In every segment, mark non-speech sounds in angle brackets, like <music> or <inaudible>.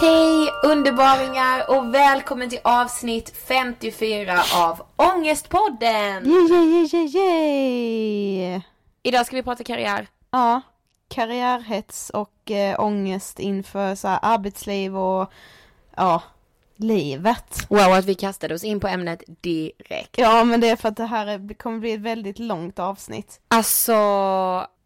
Hej underbaringar och välkommen till avsnitt 54 av Ångestpodden! Yay, yay, yay, yay. Idag ska vi prata karriär. Ja, karriärhets och eh, ångest inför så här, arbetsliv och ja, livet. Wow, att vi kastade oss in på ämnet direkt. Ja, men det är för att det här är, kommer bli ett väldigt långt avsnitt. Alltså,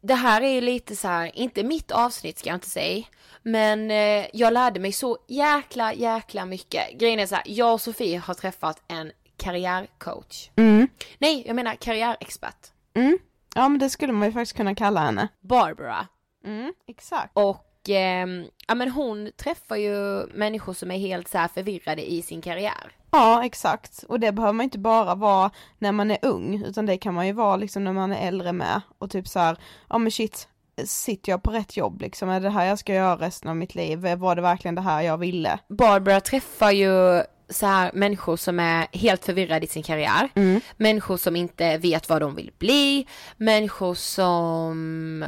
det här är ju lite så här, inte mitt avsnitt ska jag inte säga. Men eh, jag lärde mig så jäkla, jäkla mycket. Grejen är så här, jag och Sofie har träffat en karriärcoach. Mm. Nej, jag menar karriärexpert. Mm. Ja, men det skulle man ju faktiskt kunna kalla henne. Barbara. Mm, exakt. Och ehm, ja men hon träffar ju människor som är helt så här förvirrade i sin karriär. Ja, exakt. Och det behöver man inte bara vara när man är ung, utan det kan man ju vara liksom när man är äldre med. Och typ så här, ja men shit, sitter jag på rätt jobb liksom? Är det det här jag ska göra resten av mitt liv? Var det verkligen det här jag ville? Barbara träffar ju så här människor som är helt förvirrade i sin karriär. Mm. Människor som inte vet vad de vill bli. Människor som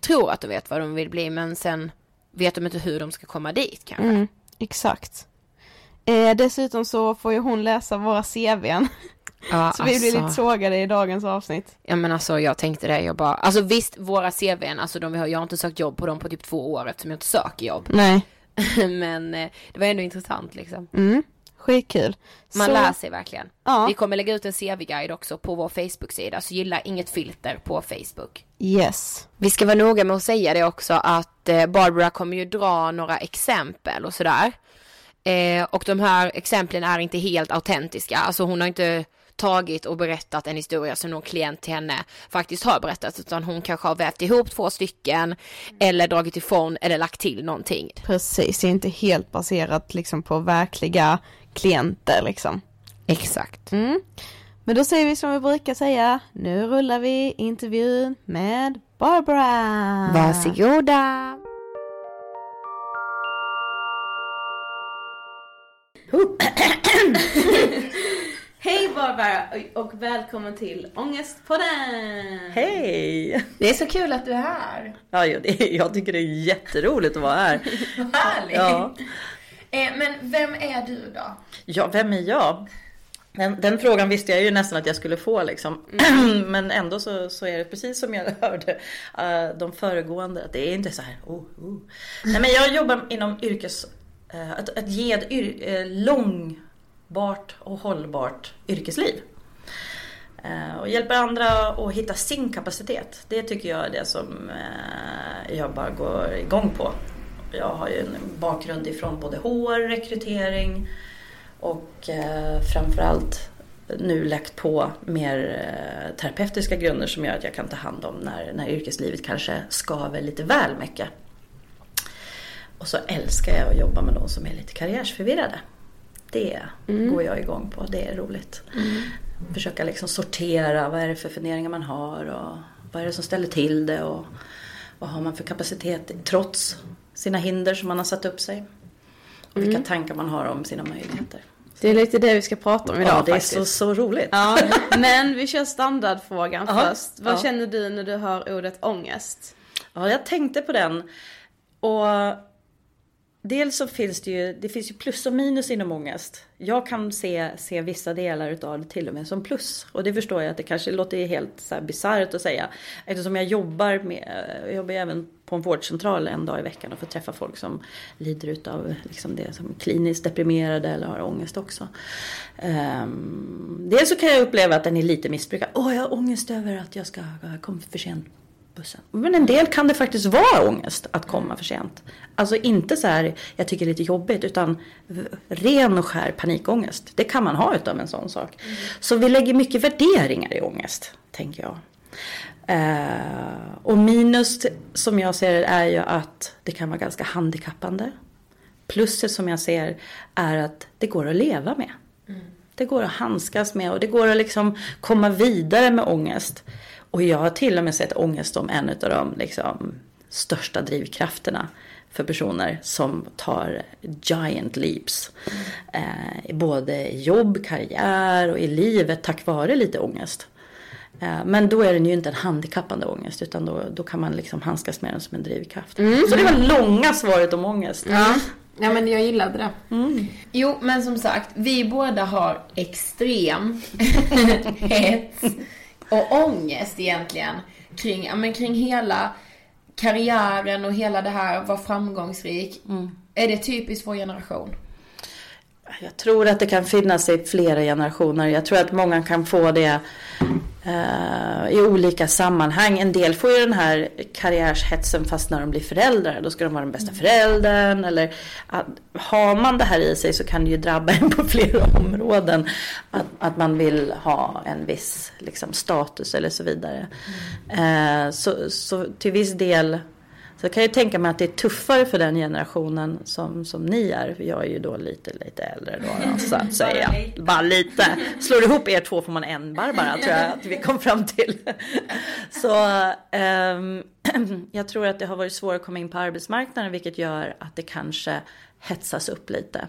tror att de vet vad de vill bli men sen vet de inte hur de ska komma dit kanske. Mm, exakt. Eh, dessutom så får ju hon läsa våra CVn. <laughs> Ja, Så vi blir alltså. lite sågade i dagens avsnitt. Ja men alltså jag tänkte det, jag bara, alltså visst våra CVn, alltså de vi har, jag har inte sökt jobb på dem på typ två år eftersom jag inte söker jobb. Nej. <laughs> men eh, det var ändå intressant liksom. Mm. Skitkul. Man Så- lär sig verkligen. Ja. Vi kommer lägga ut en CV-guide också på vår Facebook-sida, så gilla inget filter på Facebook. Yes. Vi ska vara noga med att säga det också att eh, Barbara kommer ju dra några exempel och sådär. Eh, och de här exemplen är inte helt autentiska, alltså hon har inte tagit och berättat en historia som någon klient till henne faktiskt har berättat, utan hon kanske har vävt ihop två stycken eller dragit ifrån eller lagt till någonting. Precis, det är inte helt baserat liksom på verkliga klienter liksom. Exakt. Mm. Men då säger vi som vi brukar säga, nu rullar vi intervjun med Barbara. Varsågoda! <clears throat> Hej Barbara och välkommen till Ångestpodden! Hej! Det är så kul att du är här. Ja, det, jag tycker det är jätteroligt att vara här. <laughs> Vad härligt. Ja. Eh, men vem är du då? Ja, vem är jag? Den, den frågan visste jag ju nästan att jag skulle få liksom. <clears throat> Men ändå så, så är det precis som jag <laughs> hörde uh, de föregående. Att det är inte så här. Oh, oh. Nej, men jag jobbar inom yrkes... Uh, att, att ge ett yr, uh, långbart och hållbart yrkesliv. Och hjälper andra att hitta sin kapacitet. Det tycker jag är det som jag bara går igång på. Jag har ju en bakgrund ifrån både HR, rekrytering och eh, framförallt nu lagt på mer eh, terapeutiska grunder som gör att jag kan ta hand om när, när yrkeslivet kanske skaver lite väl mycket. Och så älskar jag att jobba med de som är lite karriärsförvirrade. Det går jag igång på, det är roligt. Försöka liksom sortera, vad är det för funderingar man har och vad är det som ställer till det och vad har man för kapacitet trots sina hinder som man har satt upp sig. Och vilka tankar man har om sina möjligheter. Det är lite det vi ska prata om idag Ja, det är faktiskt. så, så roligt. Ja, <laughs> men vi kör standardfrågan Ja, först. Vad ja. känner du när du hör ordet ångest? Ja, jag tänkte på den. Och dels så finns det ju, det finns ju plus och minus inom ångest. Jag kan se, se vissa delar utav det till och med som plus. Och det förstår jag att det kanske låter helt så här bisarrt att säga. Eftersom jag jobbar med, jag jobbar även på en vårdcentral en dag i veckan och får träffa folk som lider utav liksom det som kliniskt deprimerade eller har ångest också. Um, dels så kan jag uppleva att den är lite missbrukad. Åh, jag har ångest över att jag ska komma för sent bussen. Men en del kan det faktiskt vara ångest att komma för sent. Alltså inte så här, jag tycker det är lite jobbigt, utan ren och skär panikångest. Det kan man ha utav en sån sak. Så vi lägger mycket värderingar i ångest, tänker jag. Eh, och minus som jag ser det är ju att det kan vara ganska handikappande. Pluset som jag ser är att det går att leva med. Det går att handskas med och det går att liksom komma vidare med ångest. Och jag har till och med sett ångest som en av de liksom största drivkrafterna för personer som tar giant leaps. Eh, i både i jobb, karriär och i livet tack vare lite ångest. Eh, Men då är den ju inte en handikappande ångest utan då, då kan man liksom handskas med den som en drivkraft. Så det var långa svaret om ångest. Ja. ja, men jag gillade det. Jo, men som sagt, vi båda har extrem <laughs> hets och ångest egentligen kring, ja, men kring hela karriären och hela det här vara framgångsrik. Är det typiskt vår generation? Jag tror att det kan finnas i flera generationer. Jag tror att många kan få det eh, i olika sammanhang. En del får ju den här karriärshetsen fast när de blir föräldrar. Då ska de vara den bästa föräldern. Eller att, har man det här i sig så kan det ju drabba en på flera <laughs> områden. Att, att man vill ha en viss liksom, status eller så vidare. Eh, så, så till viss del så kan jag tänka mig att det är tuffare för den generationen som, som ni är. Jag är ju då lite, lite äldre då, då <laughs> så att säga. Bara lite. Slår ihop er två får man en Barbara tror jag att vi kom fram till. <laughs> Så ehm, <clears throat> jag tror att det har varit svårare att komma in på arbetsmarknaden vilket gör att det kanske hetsas upp lite.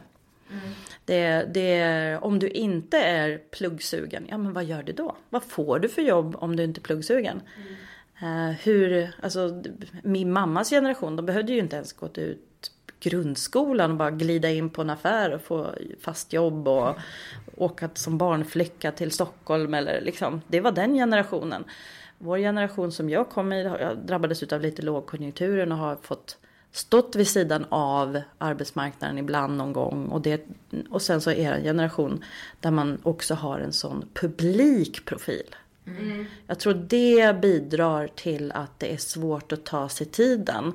Det, det är, om du inte är pluggsugen, ja men vad gör du då? Vad får du för jobb om du inte är pluggsugen? Eh, Eh, hur, alltså, min mammas generation, de behövde ju inte ens gått ut grundskolan och bara glida in på en affär och få fast jobb och åka som barnflicka till Stockholm eller liksom. Det var den generationen. Vår generation som jag kom i jag drabbades av lite lågkonjunkturen och har fått stått vid sidan av arbetsmarknaden ibland någon gång. Och, det, och sen så är det en generation där man också har en sån publik profil. Mm. Jag tror det bidrar till att det är svårt att ta sig tiden.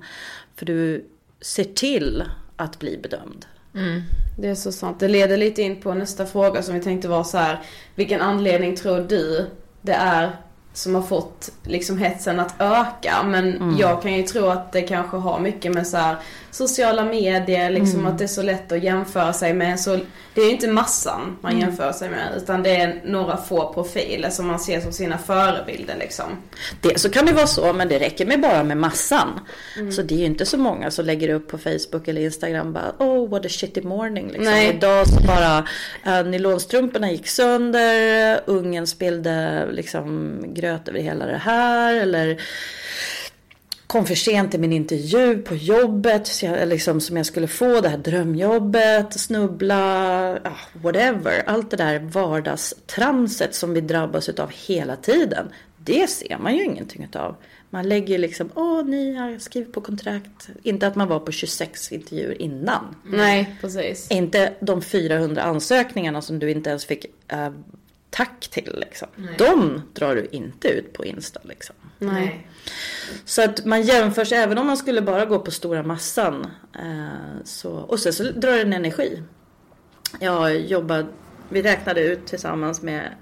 För du ser till att bli bedömd. Mm. Det är så sant. Det leder lite in på nästa fråga som vi tänkte vara så här. Vilken anledning tror du det är som har fått liksom hetsen att öka. Men mm. jag kan ju tro att det kanske har mycket med så här, sociala medier, liksom mm. att det är så lätt att jämföra sig med. Så det är ju inte massan man mm. jämför sig med utan det är några få profiler som man ser som sina förebilder liksom. Det, så kan det vara så men det räcker med bara med massan. Mm. Så det är ju inte så många som lägger upp på Facebook eller Instagram bara oh what a shitty morning liksom. Nej. Idag så bara uh, nylonstrumporna gick sönder, ungen spillde liksom gröt över hela det här eller kom för sent till min intervju på jobbet liksom, som jag skulle få, det här drömjobbet, snubbla, ah, whatever. Allt det där vardagstramset som vi drabbas av hela tiden. Det ser man ju ingenting av. Man lägger liksom, åh ni har skrivit på kontrakt. Inte att man var på 26 intervjuer innan. Nej, precis. Inte de 400 ansökningarna som du inte ens fick äh, tack till. Liksom. De drar du inte ut på Insta. Liksom. Nej. Så att man jämför sig, även om man skulle bara gå på stora massan. Eh, så, och sen så drar den energi. Jag jobbade, vi räknade ut tillsammans med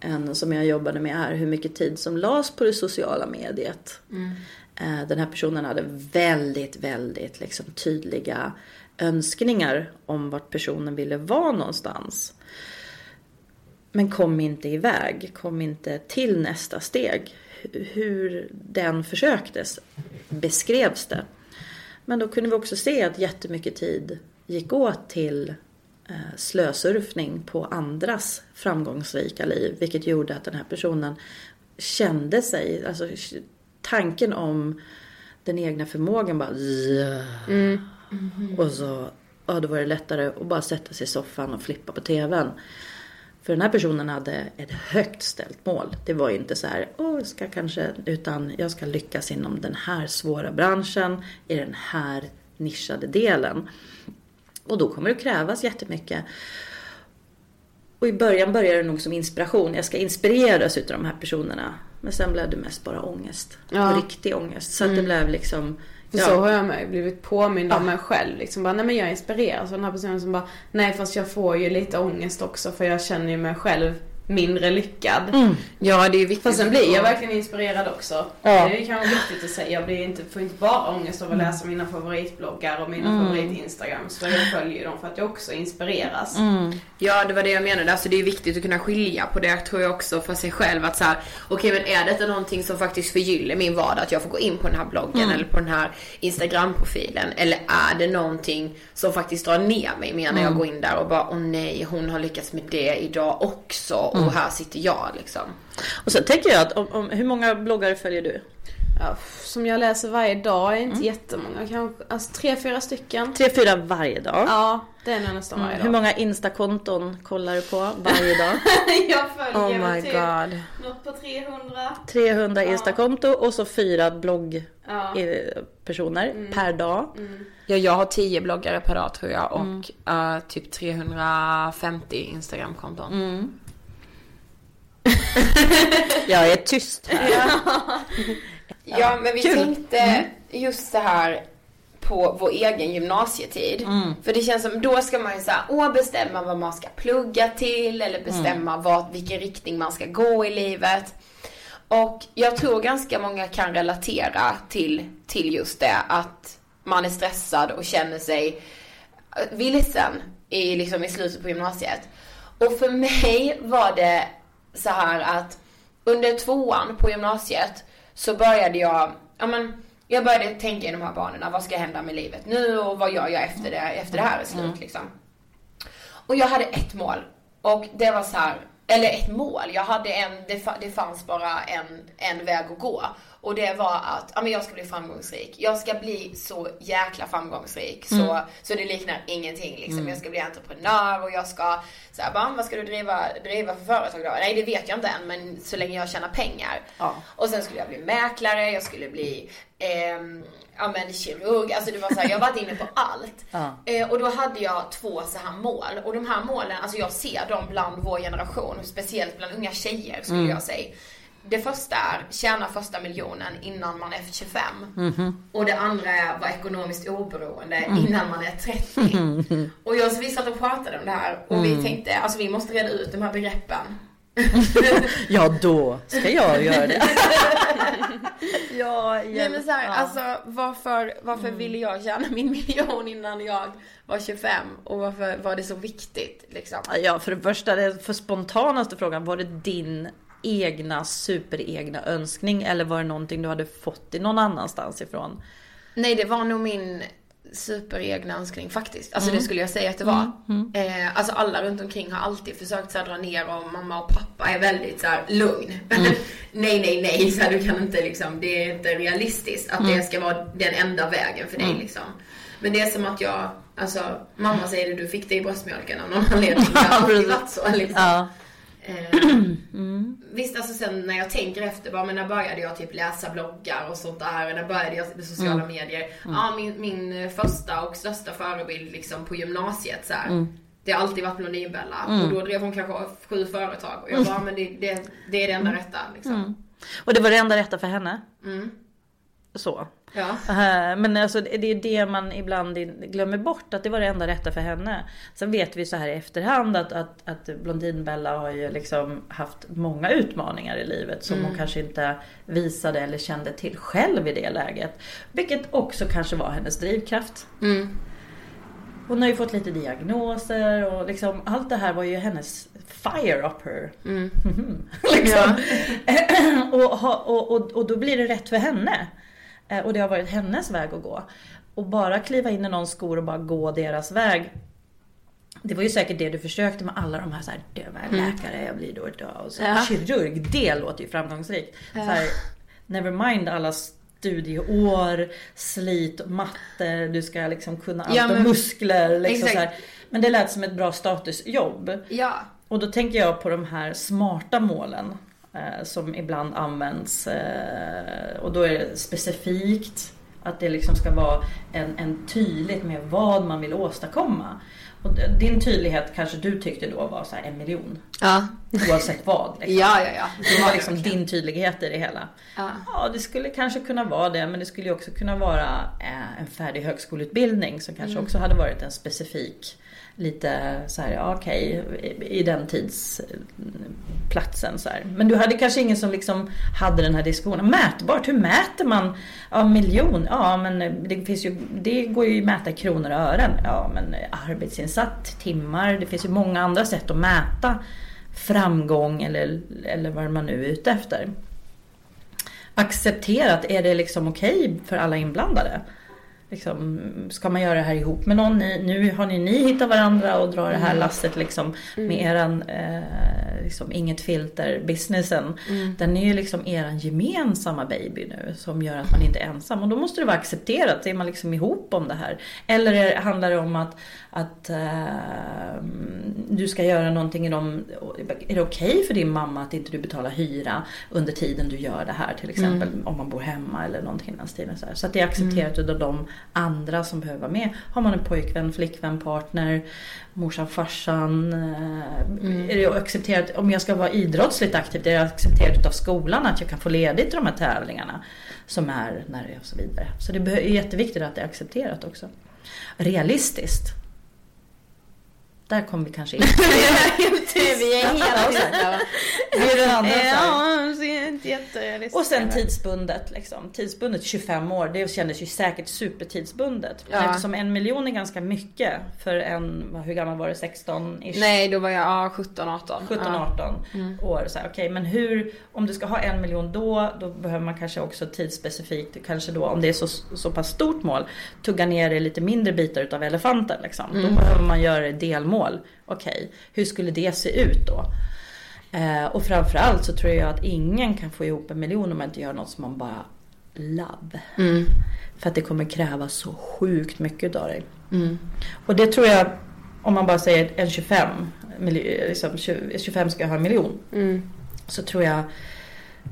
en som jag jobbade med här hur mycket tid som lades på det sociala mediet. Mm. Eh, den här personen hade väldigt, väldigt liksom, tydliga önskningar om vart personen ville vara någonstans. Men kom inte iväg, kom inte till nästa steg hur den försöktes beskrevs det. Men då kunde vi också se att jättemycket tid gick åt till eh, slösurfning på andras framgångsrika liv. Vilket gjorde att den här personen kände sig, alltså tanken om den egna förmågan bara mm. Mm -hmm. Och så, ja då var det lättare att bara sätta sig i soffan och flippa på TVn. För den här personen hade ett högt ställt mål. Det var inte så här, jag ska kanske, utan jag ska lyckas inom den här svåra branschen, i den här nischade delen. Och då kommer det krävas jättemycket. Och i början började det nog som inspiration. Jag ska inspireras utav de här personerna. Men sen blev det mest bara ångest. Ja. riktig ångest. Så att det mm. blev liksom för ja. så har jag med, blivit påmind om ja. mig själv. Liksom bara, nej men jag inspireras av den här personen som bara, nej fast jag får ju lite ångest också för jag känner ju mig själv mindre lyckad. Mm. Ja, det är ju viktigt. Fast sen blir jag verkligen inspirerad också. Ja. Det är kanske viktigt att säga. Jag blir inte, får inte bara ångest av att läsa mina favoritbloggar och mina mm. favorit-instagrams. För jag följer ju dem för att jag också inspireras. Mm. Ja, det var det jag menade. Alltså det är viktigt att kunna skilja på det tror jag också för sig själv. Att så här, okej okay, men är detta någonting som faktiskt förgyller min vardag? Att jag får gå in på den här bloggen mm. eller på den här Instagram-profilen? Eller är det någonting som faktiskt drar ner mig mer när jag mm. går in där och bara, åh nej, hon har lyckats med det idag också och mm. här sitter jag liksom. Och sen tänker jag att om, om, hur många bloggare följer du? Ja, som jag läser varje dag är inte mm. jättemånga. Kanske, alltså tre, fyra stycken. Tre, fyra varje dag? Ja, det är nästan varje mm. dag. Hur många instakonton kollar du på varje dag? <laughs> jag följer oh my typ God. något på 300. 300 ja. instakonto och så fyra bloggpersoner ja. mm. per dag. Mm. Ja, jag har 10 bloggare per dag tror jag och uh, typ 350 Instagramkonton. Jag är tyst här. Ja, <laughs> ja men vi Kul. tänkte mm. just så här på vår egen gymnasietid. Mm. För det känns som, då ska man ju såhär, åh bestämma vad man ska plugga till eller bestämma mm. vad, vilken riktning man ska gå i livet. Och jag tror ganska många kan relatera till, till just det, att man är stressad och känner sig vilsen i, liksom, i slutet på gymnasiet. Och för mig var det så här att under tvåan på gymnasiet så började jag, ja men jag började tänka i de här banorna. Vad ska hända med livet nu och vad gör jag efter det, efter det här är slut mm. liksom. Och jag hade ett mål och det var så här, eller ett mål. Jag hade en, det, fa- det fanns bara en, en väg att gå. Och det var att, ja men jag ska bli framgångsrik. Jag ska bli så jäkla framgångsrik så, Mm. så det liknar ingenting liksom. Mm. Jag ska bli entreprenör och jag ska, så här, bara, vad ska du driva, driva för företag då? Nej det vet jag inte än men så länge jag tjänar pengar. Ja. Och sen skulle jag bli mäklare, jag skulle bli ehm, ja men kirurg, alltså det var så här, jag varit inne på allt. Ja. Eh, och då hade jag två så här mål. Och de här målen, alltså jag ser dem bland vår generation, speciellt bland unga tjejer skulle Mm. jag säga. Det första är tjäna första miljonen innan man är 25. Mhm. Och det andra är vara ekonomiskt oberoende Mm. innan man är 30. <laughs> Och jag så vi satt och pratade om det här och vi Mm. tänkte, alltså vi måste reda ut de här begreppen. <laughs> Ja, då ska jag göra det. <laughs> ja, Nej men så här, alltså varför, varför ville jag tjäna min miljon innan jag var 25? Och varför var det så viktigt liksom? Ja, för det första, det för spontanaste frågan, var det din egna superegna önskning eller var det någonting du hade fått i någon annanstans ifrån? Nej det var nog min superegna önskning faktiskt. Alltså Mm. det skulle jag säga att det var. Mm, Eh, alltså alla runt omkring har alltid försökt så här, dra ner och mamma och pappa är väldigt så här, lugn. Mm. <laughs> nej, nej, nej, så här, du kan inte liksom, det är inte realistiskt att Mm. det ska vara den enda vägen för dig Mm. liksom. Men det är som att jag, alltså mamma säger det, du fick det i bröstmjölken av någon anledning. <laughs> Det har alltid varit så liksom. Ja. Eh, <clears throat> Mm. Visst, alltså sen när jag tänker efter, bara, men när började jag typ läsa bloggar och sånt där? När började jag med sociala Mm. medier? Mm. Ja, min, min första och största förebild liksom på gymnasiet så. Mm. Det har alltid varit Blondinbella. Mm. Och då drev hon kanske sju företag. Och jag bara, men det, det, det är det enda rätta liksom. Mm. Och det var det enda rätta för henne? Så. Ja. Eh, Men alltså det är det man ibland glömmer bort att det var det enda rätta för henne. Sen vet vi så här i efterhand att, att, att Blondinbella har ju liksom haft många utmaningar i livet som Mm. hon kanske inte visade eller kände till själv i det läget. Vilket också kanske var hennes drivkraft. Mm. Hon har ju fått lite diagnoser och liksom allt det här var ju hennes fire up her. Mm. <laughs> liksom. <laughs> och, och, och, och då blir det rätt för henne. Eh, Och det har varit hennes väg att gå. Och bara kliva in i någons skor och bara gå deras väg. Det var ju säkert det du försökte med alla de här, så här döva Mm. läkare, jag blir då och då. Och så, Ja. Kirurg, det låter ju framgångsrikt. Ja. Så här, never mind alla studieår, slit, matte, du ska liksom kunna allt Ja, men- muskler. Liksom så här. Men det lät som ett bra statusjobb. Ja. Och då tänker jag på de här smarta målen som ibland används. Eh, och då är det specifikt. Att det liksom ska vara en, en tydligt med vad man vill åstadkomma. Och din tydlighet kanske du tyckte då var så en miljon. Ja. Oavsett vad. Liksom. Ja, ja, ja. Det var liksom din tydlighet i det hela. Ja. Ja, det skulle kanske kunna vara det. Men det skulle också kunna vara eh, en färdig högskoleutbildning som kanske Mm. också hade varit en specifik lite så här, ja, okej, i, i den tidsplatsen så här. Men du hade kanske ingen som liksom hade den här diskussionen. Mätbart, hur mäter man? Ja, miljon, ja men det finns ju, det går ju att mäta i kronor och ören. Ja, men arbetsinsatt, timmar, det finns ju många andra sätt att mäta framgång eller, eller vad man nu är ute efter. Accepterat, är det liksom okej för alla inblandade? Liksom, ska man göra det här ihop med någon? Ni, nu har ni, ni hittat varandra och drar det här Mm. lasset liksom med Mm. eran eh, liksom inget filter businessen. Mm. Den är ju liksom eran gemensamma baby nu som gör att man inte är ensam. Och då måste det vara accepterat. Är man liksom ihop om det här? Eller är, handlar det om att, att eh, du ska göra någonting i dem. Är det okej för din mamma att inte du betalar hyra under tiden du gör det här till exempel? Mm. Om man bor hemma eller någonting i den stilen. Så, så att det är accepterat utav de andra som behöver vara med. Har man en pojkvän, flickvän, partner, morsan, farsan. eh, Är det accepterat, om jag ska vara idrottsligt aktiv, är det accepterat utav skolan att jag kan få ledigt till de här tävlingarna? Som är när det är och så vidare. Så det är jätteviktigt att det är accepterat också. Realistiskt. Där kommer vi kanske in. <laughs> Vi är helt är så här. Ja, det är inte jätterealistiskt. Och sen tidsbundet liksom. Tidsbundet 25 år, det kändes ju säkert supertidsbundet. Ja. Eftersom en miljon är ganska mycket för en, hur gammal var det? 16 -ish? Nej, då var jag ja, 17, 18. 17, 18 Mm. år. Så här, Okej, men hur, om du ska ha en miljon då, då behöver man kanske också tidsspecifikt, kanske då om det är så, så pass stort mål, tugga ner det lite mindre bitar utav elefanten. Liksom. Då Mm. behöver man göra det delmål. Okej, hur skulle det se ut då? Eh, och framförallt så tror jag att ingen kan få ihop en miljon om man inte gör något som man bara love. Mm. För att det kommer kräva så sjukt mycket av dig. Mm. Och det tror jag, om man bara säger en 25, milj- liksom 20 25 ska jag ha en miljon. Mm. Så tror jag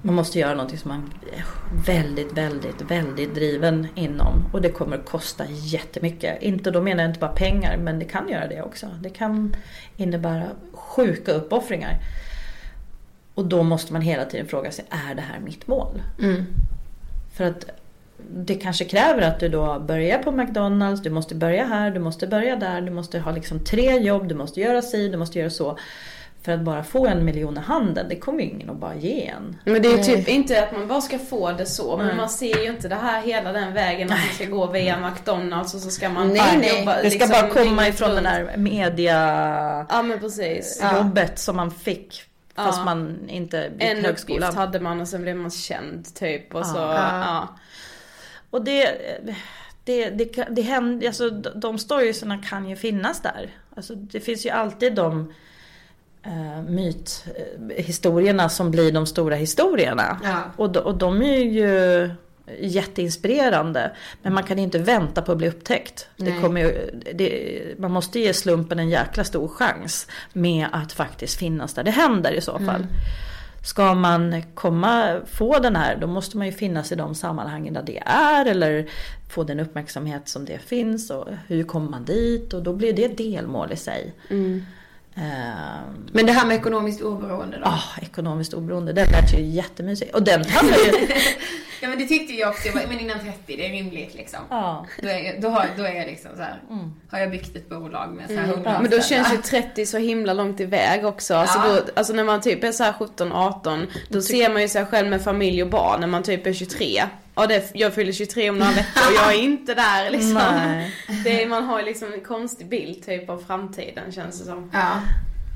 man måste göra någonting som man är väldigt, väldigt, väldigt driven inom. Och det kommer kosta jättemycket. Inte, då menar jag inte bara pengar, men det kan göra det också. Det kan innebära sjuka uppoffringar. Och då måste man hela tiden fråga sig, är det här mitt mål? Mm. För att det kanske kräver att du då börjar på McDonalds, du måste börja här, du måste börja där, du måste ha liksom tre jobb, du måste göra si, du måste göra så. För att bara få en miljon i handen, det kommer ju ingen att bara ge en. Men det är ju Nej. typ inte att man bara ska få det så, men Nej. man ser ju inte det här hela den vägen att man ska gå via McDonalds och så ska man Nej, bara nej. jobba Det ska liksom bara komma ifrån runt. den här media Ja men precis. jobbet som man fick. Fast Ja. man inte gick En högskolan. uppgift hade man och sen blev man känd typ och så, Ja. ja. Och det, det, det, det händer, alltså de- storiesarna kan ju finnas där. Alltså det finns ju alltid de uh, mythistorierna som blir de stora historierna. Ja. Och, de, och de är ju jätteinspirerande. Men man kan inte vänta på att bli upptäckt. Det kommer ju, det, man måste ge slumpen en jäkla stor chans med att faktiskt finnas där det händer i så fall. Mm. Ska man komma, få den här, då måste man ju finnas i de sammanhangen där det är eller få den uppmärksamhet som det finns och hur kommer man dit och då blir det delmål i sig. Ehm, Men det här med ekonomiskt oberoende då? Ah, ekonomiskt oberoende, den lät ju jättemysig. Och den handlar ju... <laughs> Ja men det tyckte jag också, jag bara, men innan 30 det är rimligt liksom. ja. Då är, jag- då har, då är jag liksom så här, har jag byggt ett bolag med så här 100 Mm. Men då känns ju 30 så himla långt iväg också. Alltså, Ja. då, alltså när man typ är så här 17-18, då ser man ju sig själv med familj och barn när man typ är 23. Ja, det, jag fyller 23 om några veckor och jag är inte där <laughs> liksom. Nej. Det är, man har ju liksom en konstig bild typ av framtiden känns det som. Ja.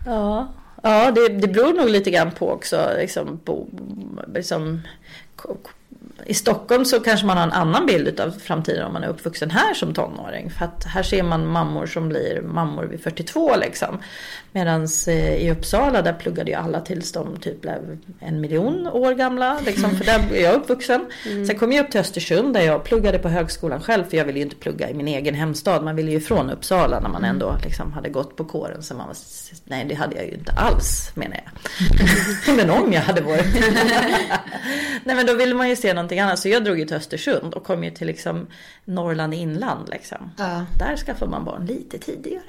Ja, ja det, det beror nog lite grann på också. Liksom, bo, liksom, i Stockholm så kanske man har en annan bild av framtiden om man är uppvuxen här som tonåring. För att här ser man mammor som blir mammor vid 42 liksom. Medan i Uppsala där pluggade ju alla tills de typ blev en miljon år gamla. Liksom, för där är jag uppvuxen. Sen kom jag upp till Östersund där jag pluggade på högskolan själv. För jag ville ju inte plugga i min egen hemstad. Man ville ju från Uppsala när man ändå liksom hade gått på kåren. Så man var, nej det hade jag ju inte alls menar jag. <laughs> men om jag hade varit. <laughs> nej men då ville man ju se någonting annat. Så jag drog ju till Östersund och kom ju till liksom Norrland inland liksom. Ja. Där skaffar man barn lite tidigare.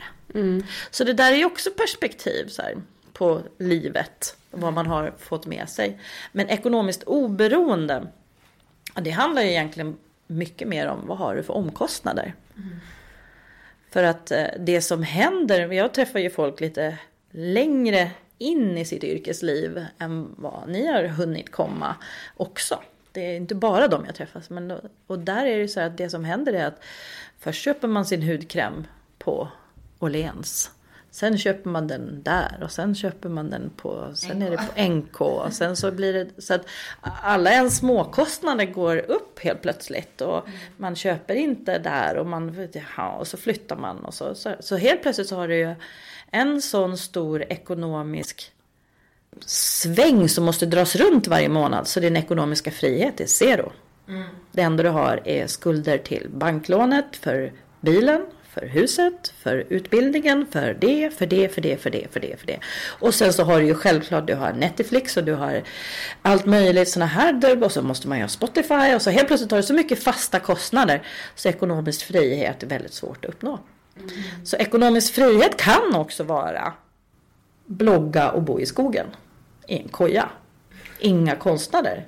Så det där är ju också perspektiv så här, på livet. Vad man har fått med sig. Men ekonomiskt oberoende. Det handlar ju egentligen mycket mer om vad har du för omkostnader. För att eh, det som händer, jag träffar ju folk lite längre in i sitt yrkesliv än vad ni har hunnit komma också. Det är inte bara de jag träffar. Men och där är det så här att det som händer är att först köper man sin hudkräm på Åhléns. Sen köper man den där och sen köper man den på, sen är det på NK och sen så blir det så att alla ens småkostnader går upp helt plötsligt och man köper inte där och man, ja, och så flyttar man och så, så, så helt plötsligt så har du ju en sån stor ekonomisk sväng som måste dras runt varje månad. Så din ekonomiska frihet är zero. Det enda du har är skulder till banklånet för bilen, för huset, för utbildningen, för det, för det, för det, för det, för det, för det. Och sen så har du ju självklart, du har Netflix och du har allt möjligt sådana här och så måste man ju ha Spotify och så helt plötsligt har du så mycket fasta kostnader så ekonomisk frihet är väldigt svårt att uppnå. Så ekonomisk frihet kan också vara blogga och bo i skogen i en koja. Inga kostnader.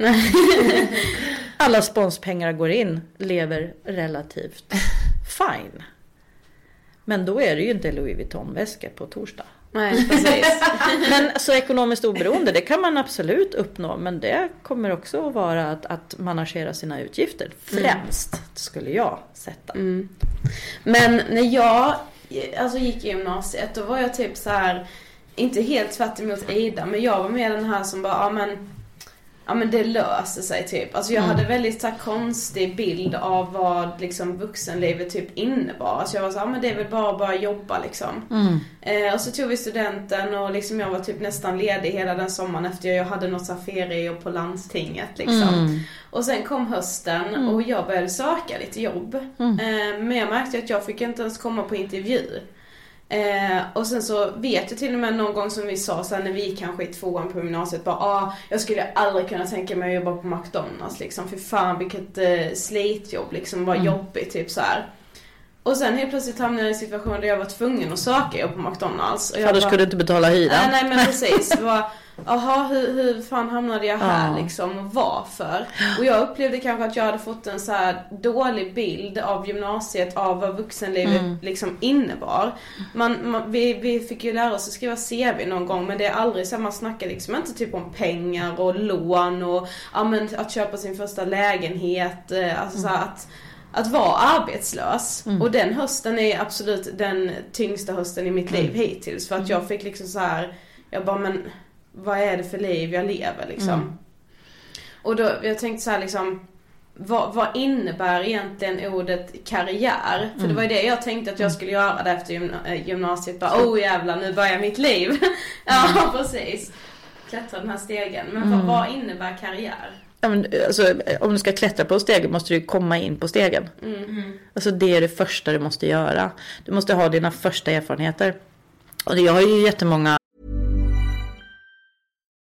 Alla sponspengar går in, lever relativt fine. Men då är det ju inte Louis Vuitton-väskor på torsdag. Nej, <laughs> precis. Men så ekonomiskt oberoende, det kan man absolut uppnå. Men det kommer också att vara att, att managera sina utgifter främst, skulle jag sätta. Men när jag alltså, gick i gymnasiet, då var jag typ så här inte helt tvärt emot Ida, men jag var mer den här som bara, ja men ja men det löser sig typ. Alltså jag Mm. hade väldigt så här, konstig bild av vad liksom vuxenlivet typ innebar. Alltså jag var så här, ja men det är väl bara att bara jobba liksom. Mm. Eh, och så tog vi studenten och liksom jag var typ nästan ledig hela den sommaren efter jag hade något så här feriejobb på landstinget liksom. Mm. Och sen kom hösten och jag började söka lite jobb. Mm. Eh, men jag märkte att jag fick inte ens komma på intervju. Eh, och sen så vet jag till och med någon gång som vi sa sen när vi kanske i tvåan på gymnasiet bara ah, jag skulle aldrig kunna tänka mig att jobba på McDonalds liksom. För fan vilket eh, slitjobb liksom, vad Mm. jobbigt typ så här. Och sen helt plötsligt hamnade jag i en situation där jag var tvungen att söka jobb på McDonalds. Och jag För bara- skulle du inte betala hyran. Nej, nej men precis. <laughs> Jaha, hur, hur fan hamnade jag här Ja. liksom och varför? Och jag upplevde kanske att jag hade fått en så dålig bild av gymnasiet, av vad vuxenlivet Mm. liksom innebar. Man, man, vi, vi fick ju lära oss att skriva CV någon gång men det är aldrig så man snackar liksom inte typ om pengar och lån och ja, men att köpa sin första lägenhet. eh, Alltså så här, att att vara arbetslös. Mm. Och den hösten är absolut den tyngsta hösten i mitt liv Mm. hittills. För att jag fick liksom så här, jag bara men vad är det för liv jag lever liksom? Mm. Och då, jag tänkte så här liksom, vad, vad innebär egentligen ordet karriär? För det Mm. var ju det jag tänkte att jag skulle göra det efter gymna- eh, gymnasiet. Bara, oh jävlar nu börjar mitt liv. <laughs> ja precis. Klättra den här stegen. Men Mm. vad, vad innebär karriär? Ja, men, alltså, om du ska klättra på stegen måste du komma in på stegen. Mm. Alltså det är det första du måste göra. Du måste ha dina första erfarenheter. Och jag har ju jättemånga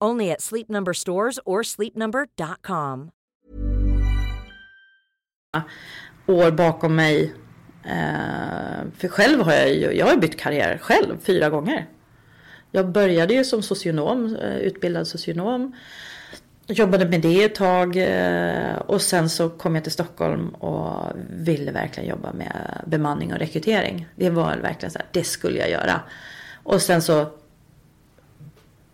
Only at Sleep Number stores or sleepnumber.com. år bakom mig. Eh, för själv har jag ju, jag har bytt karriär själv fyra gånger. Jag började ju som socionom, eh, utbildad socionom. Jobbade med det ett tag eh, och sen så kom jag till Stockholm och ville verkligen jobba med bemanning och rekrytering. Det var verkligen så här, det skulle jag göra. Och sen så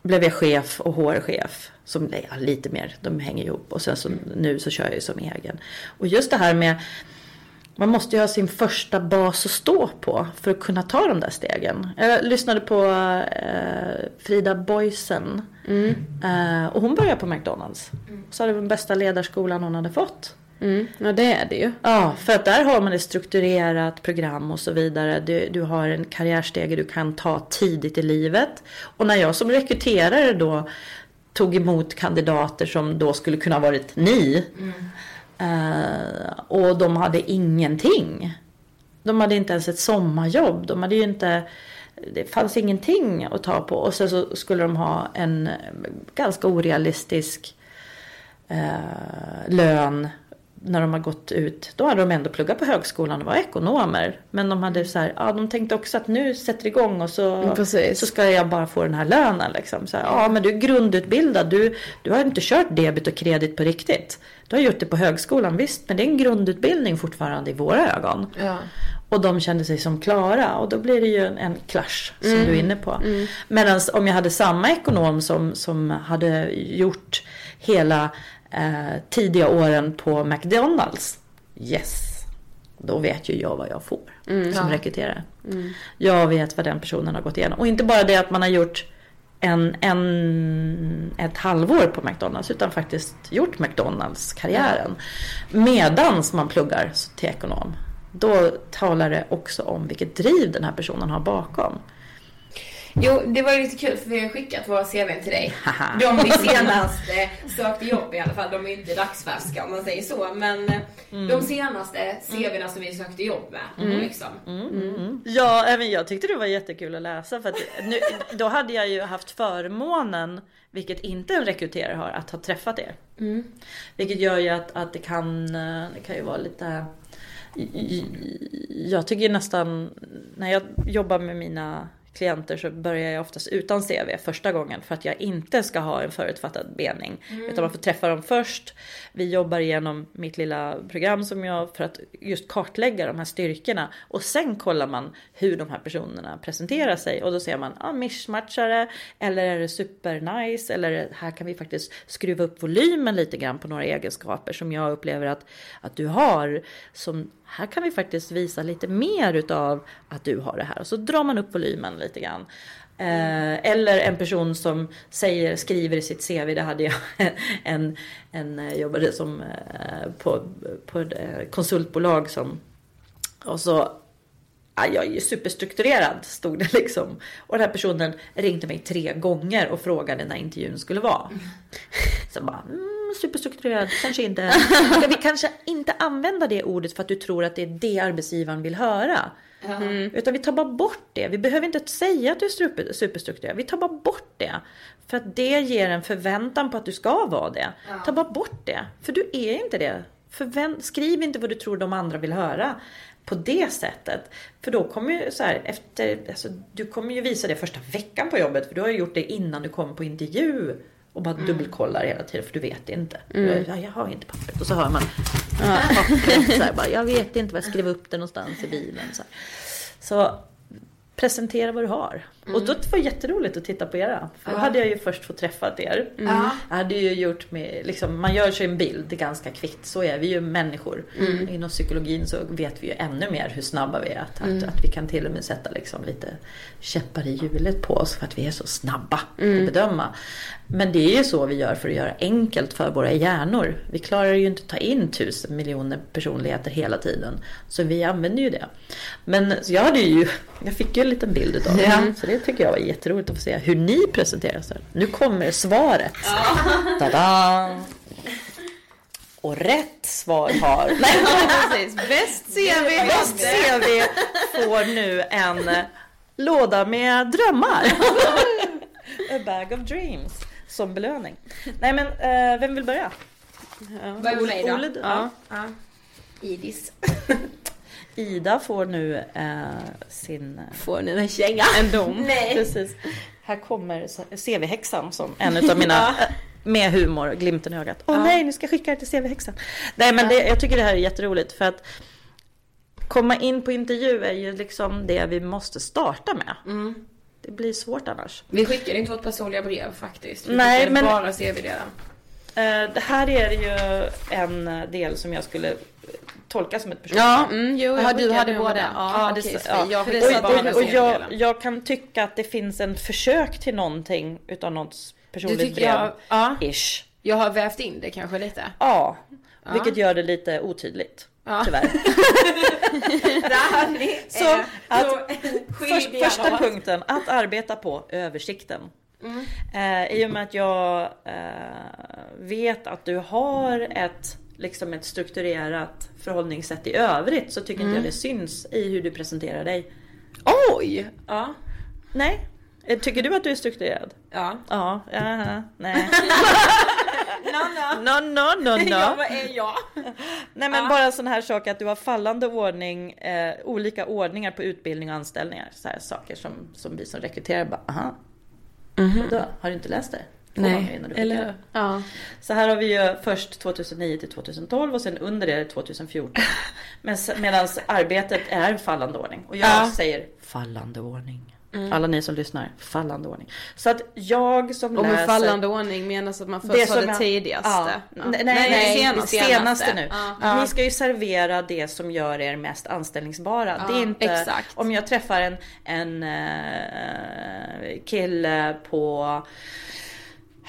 blev jag chef och HR-chef. Som ja, lite mer, de hänger ihop. Och sen så nu så kör jag ju som egen. Och just det här med man måste ju ha sin första bas att stå på för att kunna ta de där stegen. Jag lyssnade på eh, Frida Boysen. Eh, och hon började på McDonalds. Så det var den bästa ledarskolan hon hade fått. Mm. Ja det är det ju. Ja, för att där har man ett strukturerat program och så vidare. Du, du har en karriärstege du kan ta tidigt i livet. Och när jag som rekryterare då tog emot kandidater som då skulle kunna varit ni. Eh, och de hade ingenting. De hade inte ens ett sommarjobb. De hade ju inte... Det fanns ingenting att ta på. Och sen så skulle de ha en ganska orealistisk eh, lön när de har gått ut. Då hade de ändå pluggat på högskolan och var ekonomer. Men de hade så här, ja de tänkte också att nu sätter igång och så, precis. så ska jag bara få den här lönen. Liksom. Så här, ja men du är grundutbildad, du, du har inte kört debit och kredit på riktigt. Du har gjort det på högskolan, visst men det är en grundutbildning fortfarande i våra ögon. Ja. Och de kände sig som klara och då blir det ju en, en clash som Mm. du är inne på. Mm. Medan om jag hade samma ekonom som, som hade gjort hela eh, tidiga åren på McDonalds. Yes, då vet ju jag vad jag får Mm. som Ja. rekryterare. Mm. Jag vet vad den personen har gått igenom. Och inte bara det att man har gjort en, en, ett halvår på McDonalds utan faktiskt gjort McDonalds-karriären. Medans man pluggar till ekonom. Då talar det också om vilket driv den här personen har bakom. Jo, det var ju lite kul för vi har skickat våra CVn till dig. De vi senast eh, sökte jobb i alla fall, de är inte dagsfärska om man säger så. Men eh, Mm. de senaste CVn som vi sökte jobb med. Mm. Liksom. Ja, även jag tyckte det var jättekul att läsa för att nu, då hade jag ju haft förmånen, vilket inte en rekryterare har, att ha träffat er. Vilket gör ju att, att det kan, eh, det kan ju vara lite jag tycker nästan när jag jobbar med mina klienter så börjar jag oftast utan CV första gången för att jag inte ska ha en förutfattad mening. Utan man får träffa dem först. Vi jobbar igenom mitt lilla program som jag för att just kartlägga de här styrkorna. Och sen kollar man hur de här personerna presenterar sig. Och då ser man, ah, mishmatchare eller är det super nice? Eller här kan vi faktiskt skruva upp volymen lite grann på några egenskaper som jag upplever att, att du har som här kan vi faktiskt visa lite mer utav att du har det här. Och så drar man upp volymen lite grann. Eh, eller en person som säger, skriver i sitt CV, det hade jag <laughs> en, en eh, jobbade som eh, på, på ett konsultbolag som och så Ja, jag är ju superstrukturerad stod det liksom. Och den här personen ringde mig tre gånger och frågade när intervjun skulle vara. Så jag bara, mm, superstrukturerad, kanske inte. <laughs> Ska vi kanske inte använda det ordet för att du tror att det är det arbetsgivaren vill höra? Mm. Utan vi tar bara bort det. Vi behöver inte säga att du är super, superstrukturerad. Vi tar bara bort det. För att det ger en förväntan på att du ska vara det. Ta bara bort det. För du är inte det. Förvänt, skriv inte vad du tror de andra vill höra på det sättet. För då kommer ju så här efter, alltså, du kommer ju visa det första veckan på jobbet för du har ju gjort det innan du kom på intervju. Och bara dubbelkollar hela tiden för du vet inte. Mm. Ja, jag har inte pappret. Och så hör man pappret <laughs> så här, bara, jag vet inte var jag skrev upp det någonstans i bilen. Så, här. så presentera vad du har. Och då var det jätteroligt att titta på era. För då Ja. hade jag ju först fått träffat er. Ja. Jag hade ju gjort med, liksom, man gör sig en bild ganska kvickt. Så är vi ju människor. Mm. Inom psykologin så vet vi ju ännu mer hur snabba vi är. Att, Mm. att, att vi kan till och med sätta liksom lite käppar i hjulet på oss för att vi är så snabba Mm. att bedöma. Men det är ju så vi gör för att göra enkelt för våra hjärnor. Vi klarar ju inte att ta in tusen miljoner personligheter hela tiden. Så vi använder ju det. Men så jag hade ju, jag fick ju en liten bild utav det. Ja. Så det tycker jag var jätteroligt att få se hur ni presenterar sig. Nu kommer svaret. Tada! Och rätt svar har... <laughs> Nej, Precis, bäst CV. Bäst CV får nu en låda med drömmar. <laughs> A bag of dreams som belöning. Nej men eh, vem vill börja? Börja med då. Ja. Ja. Idis. <laughs> Ida får nu eh, sin... Får nu en känga. <laughs> En dom. Nej. Precis. Här kommer CV-häxan som en utav mina... <laughs> eh, Med humor, glimten i ögat. Åh nej, nu ska jag skicka det till CV-häxan. Nej men det, jag tycker det här är jätteroligt för att komma in på intervju är ju liksom det vi måste starta med. Mm. Det blir svårt annars. Vi skickade inte vårt personliga brev faktiskt. Vi Nej, men- bara CV-delen. Eh, Det här är ju en del som jag skulle tolka som ett personligt Ja, mm, jo, Ja, jag du hade båda. det. Ja, det- okej, ja. jag och, och, och jag, jag kan tycka att det finns en försök till någonting utav något Du personligt tycker brev. jag, ja, Ish. jag har vävt in det kanske lite. Ja, vilket gör det lite otydligt. Ja. Tyvärr. <laughs> <laughs> Så att- Först, första punkten, att arbeta på översikten. Eh, I och med att jag eh, vet att du har ett, liksom ett strukturerat förhållningssätt i övrigt så tycker inte jag det syns i hur du presenterar dig. Oj! Ja. Nej? Eh, Tycker du att du är strukturerad? Ja. Ja, aha, nej. <laughs> Nanna. No, no, no, Ja, no. vad är jag? Nej men bara en sån här sak att du har fallande ordning, eh, olika ordningar på utbildning och anställningar. Så här saker som, som vi som rekryterar bara, aha. Vadå? Har du inte läst det? Två gånger Nej, innan du eller skickar. hur? Ja. Så här har vi ju först 2009 till 2012 och sen under det 2014. <laughs> Men medan arbetet är en fallande ordning. Och jag Ja. säger fallande ordning. Alla ni som lyssnar, fallande ordning. Så att jag som Och läser... med fallande ordning menas att man först Det har det jag- tidigaste. Ja. Ja. Nej, nej, nej, senaste. senaste nu. Ja. Ni ska ju servera det som gör er mest anställningsbara. det är inte exakt. om jag träffar en, en eh, kille på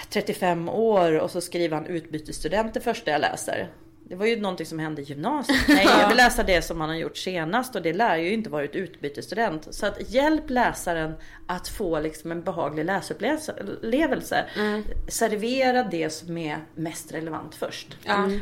35 år och så skriver han utbytesstudent det första jag läser. Det var ju någonting som hände i gymnasiet. <laughs> Nej, jag vill läsa det som man har gjort senast och det lär ju inte varit utbytesstudent. Så att hjälp läsaren att få liksom en behaglig läsupplevelse. Mm. Servera det som är mest relevant först.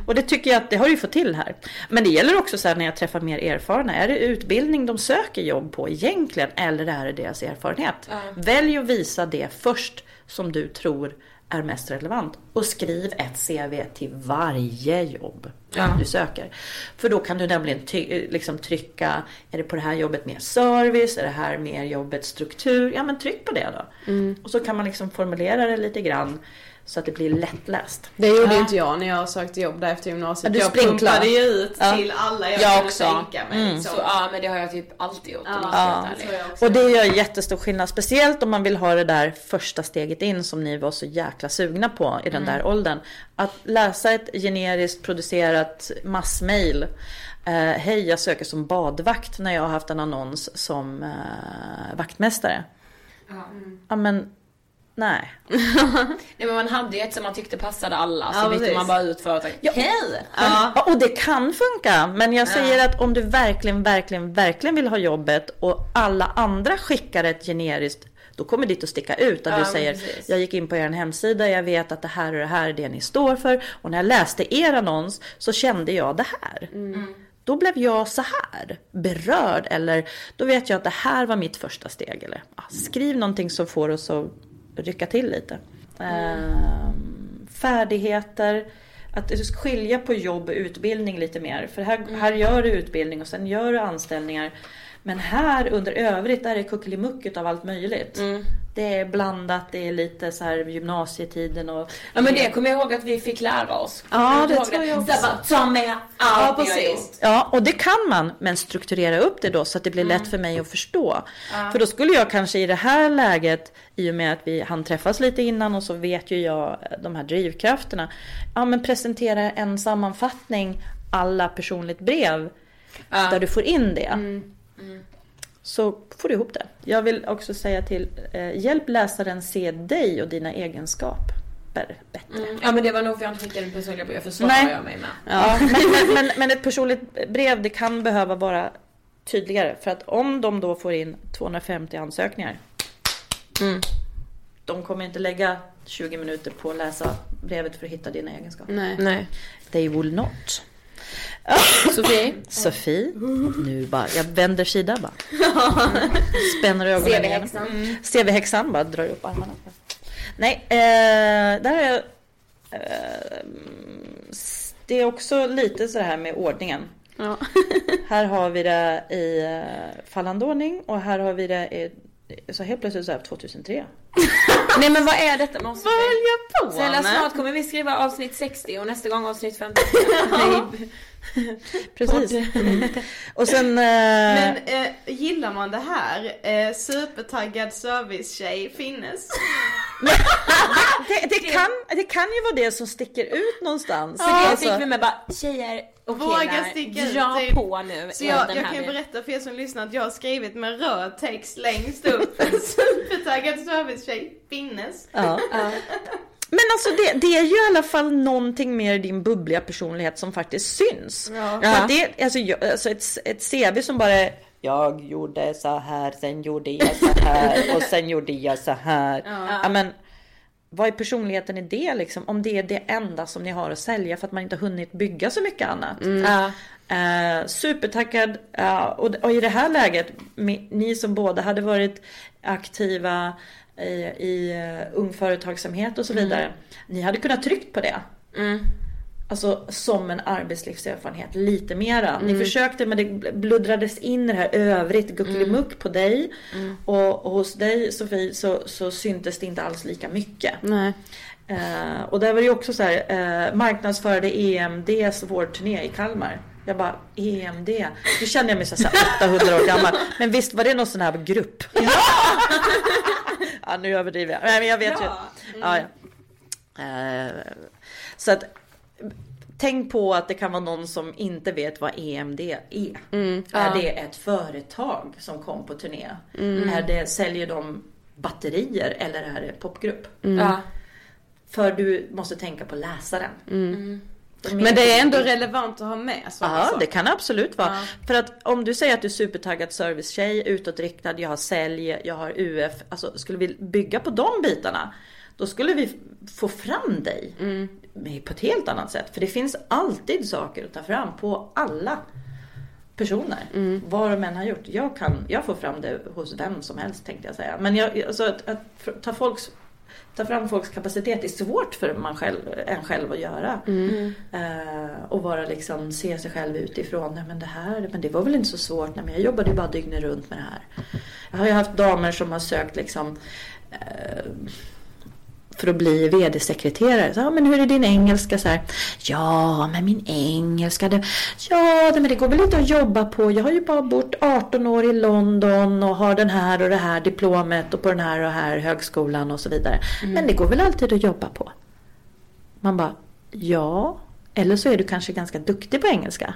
Och det tycker jag att det har du fått till här. Men det gäller också så när jag träffar mer erfarna. Är det utbildning de söker jobb på egentligen eller är det deras erfarenhet? Välj att visa det först som du tror är mest relevant. Och skriv ett CV till varje jobb du söker. För då kan du nämligen ty- liksom trycka, är det på det här jobbet mer service? Är det här mer jobbet struktur? Ja men tryck på det då. Och så kan man liksom formulera det lite grann så att det blir lättläst. Det gjorde inte jag när jag sökte jobb där efter gymnasiet. Ja, du jag sprinklar. pumpade ju ut Ja. till alla jag, Jag kunde också. tänka mig. Mm. Så. Så, ja men det har jag typ alltid gjort Ja. ärlig. Och det gör jättestor skillnad. Speciellt om man vill ha det där första steget in som ni var så jäkla sugna på i den där åldern. Att läsa ett generiskt producerat massmail. Eh, Hej, jag söker som badvakt när jag har haft en annons som eh, vaktmästare. Ja men, nej. <laughs> Nej men man hade ju ett som man tyckte passade alla så Ja, bytte precis. man bara ut företag. Ja. Hej! Ja, och det kan funka. Men jag säger att om du verkligen, verkligen, verkligen vill ha jobbet och alla andra skickar ett generiskt då kommer ditt att sticka ut. Att Ja, du säger, precis. jag gick in på er hemsida, jag vet att det här och det här är det ni står för. Och när jag läste er annons så kände jag det här. Då blev jag så här berörd. Eller då vet jag att det här var mitt första steg. Eller, ja, skriv någonting som får oss att rycka till lite. Ehm, färdigheter. Att skilja på jobb och utbildning lite mer. För här, här gör du utbildning och sen gör du anställningar. Men här under övrigt där är kuckelimucket av allt möjligt. Det är blandat, det är lite så här gymnasietiden och... Ja men det kommer jag ihåg att vi fick lära oss. Ja, det tror jag Så här bara, ta med allt har gjort. Ja, och det kan man, men strukturera upp det då så att det blir lätt för mig att förstå. För då skulle jag kanske i det här läget, i och med att vi hann träffas lite innan och så vet ju jag de här drivkrafterna. Ja, men presentera en sammanfattning alla personligt brev där du får in det. Så får du ihop det. Jag vill också säga till, eh, hjälp läsaren se dig och dina egenskaper bättre. Ja men det var nog för jag inte skickade personliga brev, för svarar Nej. jag mig med. Ja, men, men, men, ett personligt brev det kan behöva vara tydligare. För att om de då får in 250 ansökningar. De kommer inte lägga 20 minuter på att läsa brevet för att hitta dina egenskaper. Nej. Nej. They will not. Sofie? Sofie, nu bara, jag vänder sida bara. Spänner ögonen. CV-häxan. CV-häxan bara drar upp armarna. Nej, eh, där jag... Eh, det är också lite så här med ordningen. Ja. Här har vi det i eh, fallande ordning och här har vi det i... Så helt plötsligt så här 2003. <laughs> Nej men vad är detta med oss? Vad höll jag på Snälla snart kommer vi skriva avsnitt 60 och nästa gång avsnitt 50. Nej. <laughs> Precis. Mm. Och sen... Eh, Men eh, gillar man det här? Eh, supertaggad servicetjej finnes. Det, det, kan, det kan ju vara det som sticker ut någonstans. Så det Alltså- fick vi med bara tjejer och Våga sticka ut, dra typ. på nu. Så jag, den jag kan ju berätta för er som lyssnar att jag har skrivit med röd text längst upp. <laughs> Supertaggad servicetjej finnes. Ja. Men alltså det, det är ju i alla fall någonting mer i din bubbliga personlighet som faktiskt syns. Ja. För att det, alltså, jag- alltså ett, ett CV som bara jag gjorde så här, sen gjorde jag så här och sen gjorde jag så här. Ja. men, vad är personligheten i det liksom? Om det är det enda som ni har att sälja för att man inte hunnit bygga så mycket annat. Ja. Eh, supertackad. ja, och, och i det här läget, ni som båda hade varit aktiva i, i uh, ung företagsamhet och så vidare. Ni hade kunnat tryckt på det. Alltså som en arbetslivserfarenhet lite mera. Ni försökte men det bluddrades in det här övrigt guckelimuck på dig. Och, och hos dig Sofie så, så syntes det inte alls lika mycket. Nej. Eh, och där var det ju också så här, eh, marknadsförde EMDs vårdturné i Kalmar. Jag bara, EMD? Nu känner jag mig så här 800 år gammal. Men visst var det någon sån här grupp? Ja! <laughs> ja, nu överdriver jag. Nej, men jag vet ju. Ja, ja. Eh, så att tänk på att det kan vara någon som inte vet vad EMD är. Är det ett företag som kom på turné? Är det, säljer de batterier eller är det popgrupp? Ja. För du måste tänka på läsaren. Men det är ändå relevant att ha med Ja, det kan absolut vara. Ja. För att om du säger att du är supertaggad servicetjej, utåtriktad, jag har sälj, jag har UF. Alltså skulle vi bygga på de bitarna, då skulle vi få fram dig Mm. Med- på ett helt annat sätt. För det finns alltid saker att ta fram på alla personer. Mm. Vad de än har gjort. Jag, kan, jag får fram det hos vem som helst tänkte jag säga. Men jag, alltså att, att ta, folks, ta fram folks kapacitet är svårt för man själv, en själv att göra. Mm. Eh, och vara liksom, se sig själv utifrån. Nej men det här, men det var väl inte så svårt. Nej men jag jobbade ju bara dygnet runt med det här. Jag har ju haft damer som har sökt liksom eh, för att bli vd-sekreterare. Så, ja, men hur är din engelska? Så här, ja, men min engelska, det, ja, men det går väl inte att jobba på. Jag har ju bara bott 18 år i London och har den här och det här diplomet och på den här och här högskolan och så vidare. Men det går väl alltid att jobba på. Man bara, ja. Eller så är du kanske ganska duktig på engelska.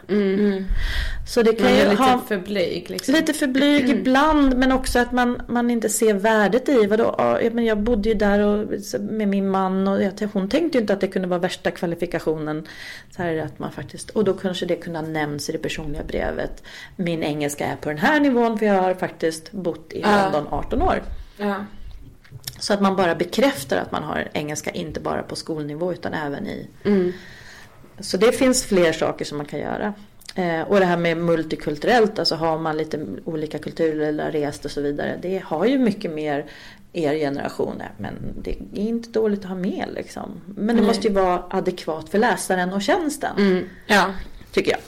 Så det kan Man ju är lite ha... för blyg liksom. Lite för blyg ibland men också att man, man inte ser värdet i vadå, ja, men jag bodde ju där och, med min man och jag, hon tänkte ju inte att det kunde vara värsta kvalifikationen. Så här att man faktiskt, och då kanske det kunde ha nämnts i det personliga brevet. Min engelska är på den här nivån för jag har faktiskt bott i Ja. London 18 år. Ja. Så att man bara bekräftar att man har engelska inte bara på skolnivå utan även i... Så det finns fler saker som man kan göra. Eh, och det här med multikulturellt, alltså har man lite olika kulturer eller rest och så vidare. Det har ju mycket mer er generation. Men det är inte dåligt att ha med liksom. Men det måste ju vara adekvat för läsaren och tjänsten. Ja. Tycker jag.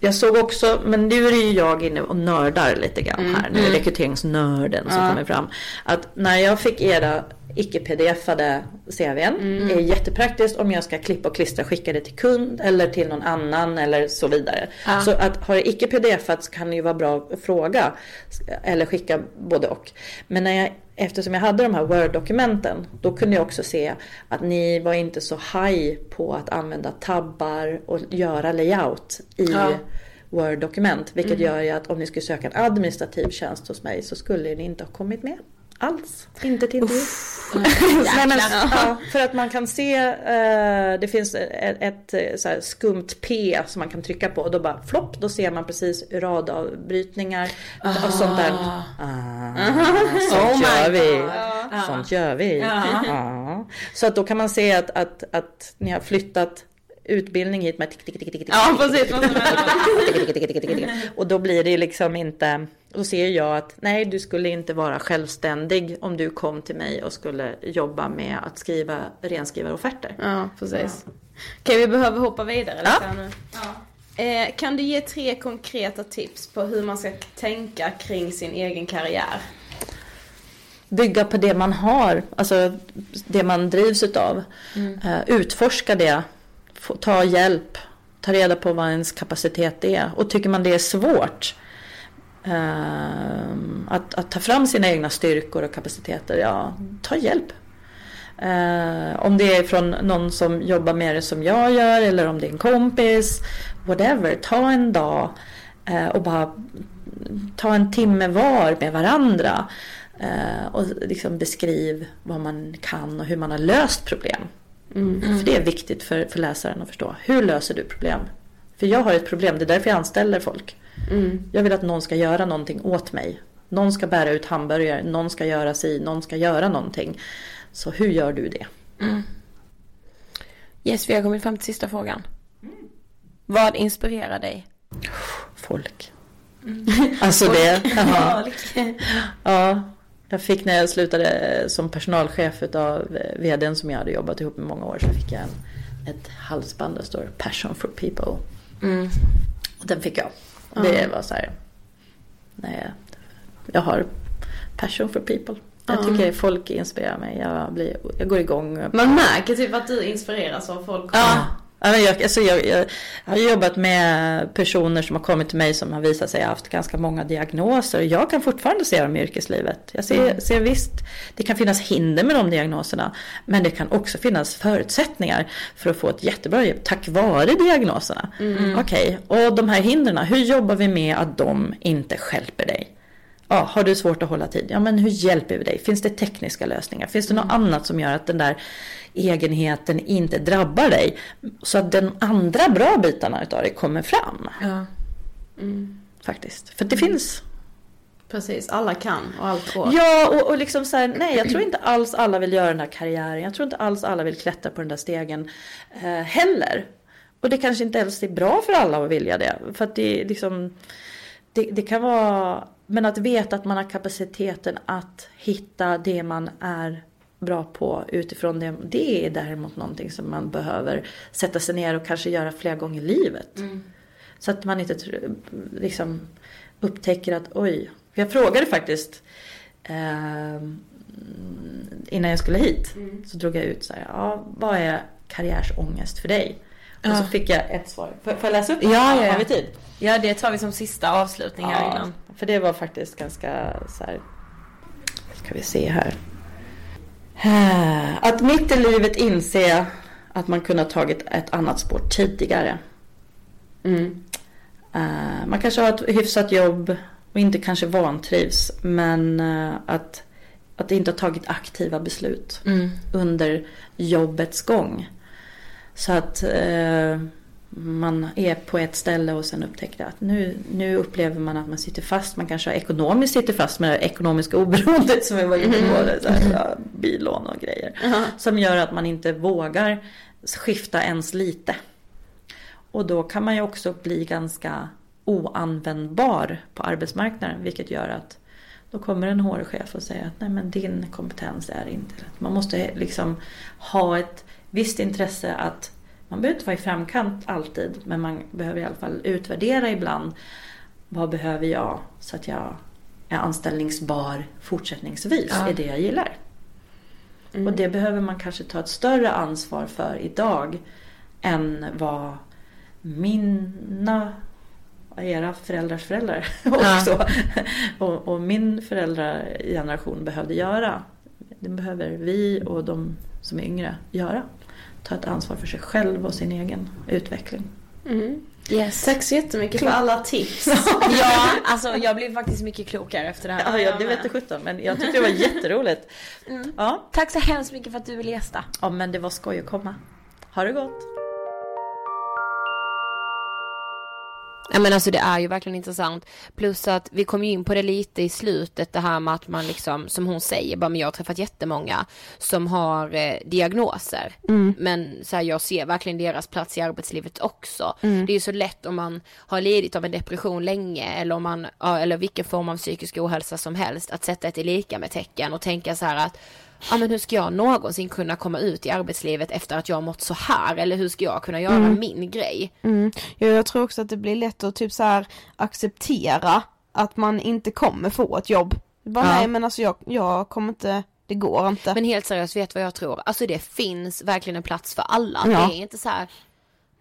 Jag såg också, men nu är det ju jag inne och nördar lite grann här. Nu är rekryteringsnörden som kommer fram. Att när jag fick era icke-pdf-ade CVn är jättepraktiskt om jag ska klippa och klistra skicka det till kund eller till någon annan eller så vidare. Så att har det icke-pdf-at så kan det ju vara bra att fråga eller skicka både och. Men när jag, eftersom jag hade de här Word-dokumenten då kunde jag också se att ni var inte så high på att använda tabbar och göra layout i Word-dokument. Vilket gör ju att om ni skulle söka en administrativ tjänst hos mig så skulle ni inte ha kommit med alls. Inte till intervju. <laughs> Nej, men, ja, för att man kan se, eh, det finns ett, ett eh, skumt P som man kan trycka på och då bara flopp, då ser man precis radavbrytningar och sånt där. Ah, sånt gör vi. Sånt gör vi. Ja. Så att då kan man se att, att, att ni har flyttat utbildning hit med tick, tick, tick, tick, tick, Ja, precis. och då blir det liksom inte, då ser jag att nej du skulle inte vara självständig om du kom till mig och skulle jobba med att skriva renskriva offerter. Ja, precis. Okej, vi behöver hoppa vidare lite Ja. nu. Eh, kan du ge tre konkreta tips på hur man ska tänka kring sin egen karriär? Bygga på det man har, alltså det man drivs utav. Eh, utforska det, ta hjälp, ta reda på vad ens kapacitet är. Och tycker man det är svårt eh, att, att ta fram sina egna styrkor och kapaciteter, ja, ta hjälp. Eh, om det är från någon som jobbar med det som jag gör eller om det är en kompis, whatever, ta en dag eh, och bara ta en timme var med varandra eh, och liksom beskriv vad man kan och hur man har löst problem. För det är viktigt för, för läsaren att förstå. Hur löser du problem? För jag har ett problem, det är därför jag anställer folk. Jag vill att någon ska göra någonting åt mig. Någon ska bära ut hamburgare, någon ska göra si, någon ska göra någonting. Så hur gör du det? Yes, vi har kommit fram till sista frågan. Vad inspirerar dig? Folk. Alltså det. Ja. <laughs> ja. Jag fick när jag slutade som personalchef av vdn som jag hade jobbat ihop med många år så fick jag en, ett halsband där står Passion for people. Och den fick jag. Och det var så här. Nej, jag har passion for people. Jag tycker folk inspirerar mig. Jag, blir, jag går igång. Man märker typ att du inspireras av folk. Ja. Jag, alltså jag, jag, har jobbat med personer som har kommit till mig som har visat sig ha haft ganska många diagnoser. Jag kan fortfarande se dem i yrkeslivet. Jag ser, ser visst, det kan finnas hinder med de diagnoserna. Men det kan också finnas förutsättningar för att få ett jättebra jobb tack vare diagnoserna. Okej, och de här hindren, hur jobbar vi med att de inte stjälper dig? Ja, har du svårt att hålla tid? Ja, men hur hjälper vi dig? Finns det tekniska lösningar? Finns det något annat som gör att den där egenheten inte drabbar dig? Så att den andra bra bitarna utav dig kommer fram. Ja. Faktiskt. För det finns. Precis, alla kan och allt går. Ja, och, och liksom så här, nej, jag tror inte alls alla vill göra den här karriären. Jag tror inte alls alla vill klättra på den där stegen eh, heller. Och det kanske inte ens är bra för alla att vilja det. För att det liksom, det, det kan vara, men att veta att man har kapaciteten att hitta det man är bra på utifrån det. Det är däremot någonting som man behöver sätta sig ner och kanske göra flera gånger i livet. Så att man inte liksom upptäcker att oj. Jag frågade faktiskt eh, innan jag skulle hit. Så drog jag ut så här. Ja, vad är karriärsångest för dig? Och så Ja. fick jag ett svar. Får, får jag läsa upp? Ja, ja, ja. Har vi tid? Ja, det tar vi som sista avslutning här innan. För det var faktiskt ganska så här. Ska vi se här. Att mitt i livet inse att man kunde ha tagit ett annat spår tidigare. Mm. Eh, Man kanske har ett hyfsat jobb och inte kanske vantrivs. Men eh, att, att inte ha tagit aktiva beslut Mm. under jobbets gång. Så att eh, man är på ett ställe och sen upptäcker att nu, nu upplever man att man sitter fast. Man kanske ekonomiskt sitter fast med det ekonomiska <laughs> oberoendet som vi var inne på. Det, så här, ja, bilån och grejer. Som gör att man inte vågar skifta ens lite. Och då kan man ju också bli ganska oanvändbar på arbetsmarknaden. Vilket gör att då kommer en HR-chef och säger att nej men din kompetens är inte rätt. Man måste liksom ha ett visst intresse att man behöver inte vara i framkant alltid. Men man behöver i alla fall utvärdera ibland. Vad behöver jag så att jag är anställningsbar fortsättningsvis Ja. i det jag gillar. Och det behöver man kanske ta ett större ansvar för idag än vad mina era föräldrars föräldrar <laughs> också. <laughs> Och, och min föräldrageneration behövde göra. Det behöver vi och de som är yngre göra. Ta ett ansvar för sig själv och sin egen utveckling. Mm. Yes. Tack så jättemycket för alla tips. <laughs> Ja, alltså jag blev faktiskt mycket klokare efter det här. Ja, ja, det vet du sjutton, men jag tyckte det var <laughs> jätteroligt. Ja. Tack så hemskt mycket för att du ville gästa. ja, men det var skoj att komma. Ha det gott! Ja men alltså det är ju verkligen intressant. Plus att vi kom ju in på det lite i slutet det här med att man liksom, som hon säger, bara men jag har träffat jättemånga som har eh, diagnoser. Men så här, jag ser verkligen deras plats i arbetslivet också. Det är ju så lätt om man har lidit av en depression länge eller om man, eller vilken form av psykisk ohälsa som helst, att sätta ett lika med tecken och tänka så här att Ja men hur ska jag någonsin kunna komma ut i arbetslivet efter att jag har mått så här? Eller hur ska jag kunna göra min grej? Mm. Ja, jag tror också att det blir lätt att typ så här acceptera att man inte kommer få ett jobb. Bara, Ja. Nej men alltså jag, jag kommer inte, det går inte. Men helt seriöst, vet vad jag tror? Alltså det finns verkligen en plats för alla. Ja. Det är inte så här,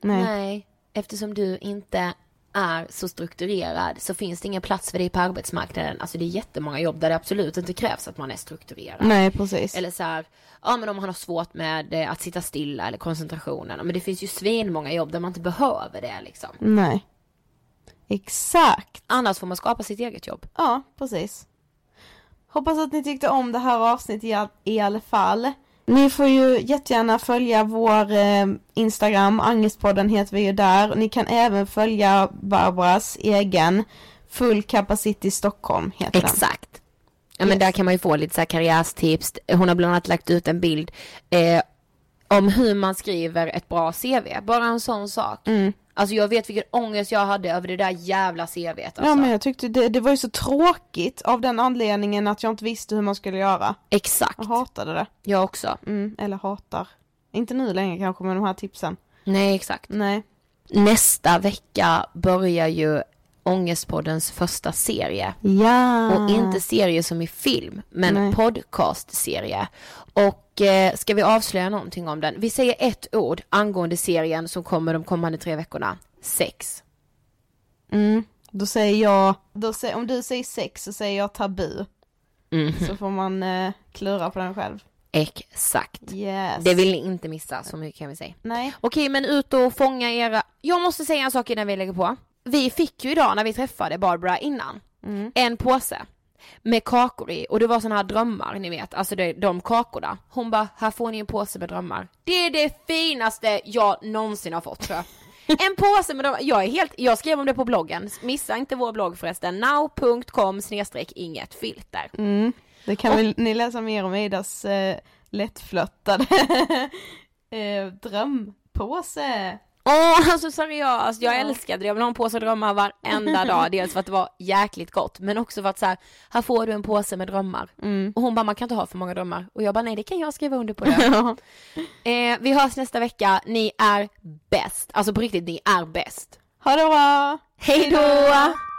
Nej. nej. eftersom du inte är så strukturerad så finns det ingen plats för dig på arbetsmarknaden. Alltså det är jättemånga jobb där det absolut inte krävs att man är strukturerad. Nej precis. Eller så här, ja men om man har svårt med eh, att sitta stilla eller koncentrationen. Men det finns ju svinmånga jobb där man inte behöver det liksom. Nej. Exakt. Annars får man skapa sitt eget jobb. Ja, precis. Hoppas att ni tyckte om det här avsnittet i, all, i alla fall. Ni får ju jättegärna följa vår eh, Instagram, Angestpodden heter vi ju där. Ni kan även följa Barbaras egen Full Capacity Stockholm heter den. Exakt. Ja men där kan man ju få lite så här karriärstips. Hon har bland annat lagt ut en bild eh, om hur man skriver ett bra CV. Bara en sån sak. Mm. Alltså jag vet vilken ångest jag hade över det där jävla CVt alltså. Ja men jag tyckte det, det var ju så tråkigt av den anledningen att jag inte visste hur man skulle göra. Exakt. Jag hatade det. Jag också. Mm, eller hatar. Inte nu längre kanske med de här tipsen. Nej exakt. Nej. Nästa vecka börjar ju Ångestpoddens första serie. Ja. Och inte serie som i film, men Nej. podcastserie. Och eh, ska vi avslöja någonting om den? Vi säger ett ord angående serien som kommer de kommande tre veckorna. Sex. Mm, då säger jag, då säger, om du säger sex så säger jag tabu. Mm. Så får man eh, klura på den själv. Exakt. Yes. Det vill ni inte missa, så mycket kan vi säga. Nej. Okej, men ut och fånga era... Jag måste säga en sak innan vi lägger på. Vi fick ju idag när vi träffade Barbara innan, Mm. en påse. med kakor i och det var såna här drömmar ni vet, alltså det, de kakorna. Hon bara, här får ni en påse med drömmar. Det är det finaste jag någonsin har fått tror jag. <laughs> En påse med drömmar, jag är helt, jag skrev om det på bloggen, missa inte vår blogg förresten, now.com snedstreck inget filter. Mm. Det kan väl ni läsa mer om Idas eh, lättflörtade <laughs> eh, drömpåse. Åh, alltså seriöst, jag älskade det. Jag vill ha en påse drömmar varenda dag. <laughs> Dels för att det var jäkligt gott, men också för att så här, här får du en påse med drömmar. Mm. Och hon bara, man kan inte ha för många drömmar. Och jag bara, nej det kan jag skriva under på det. <laughs> eh, vi hörs nästa vecka, ni är bäst. Alltså på riktigt, ni är bäst. Ha det bra! Hej då!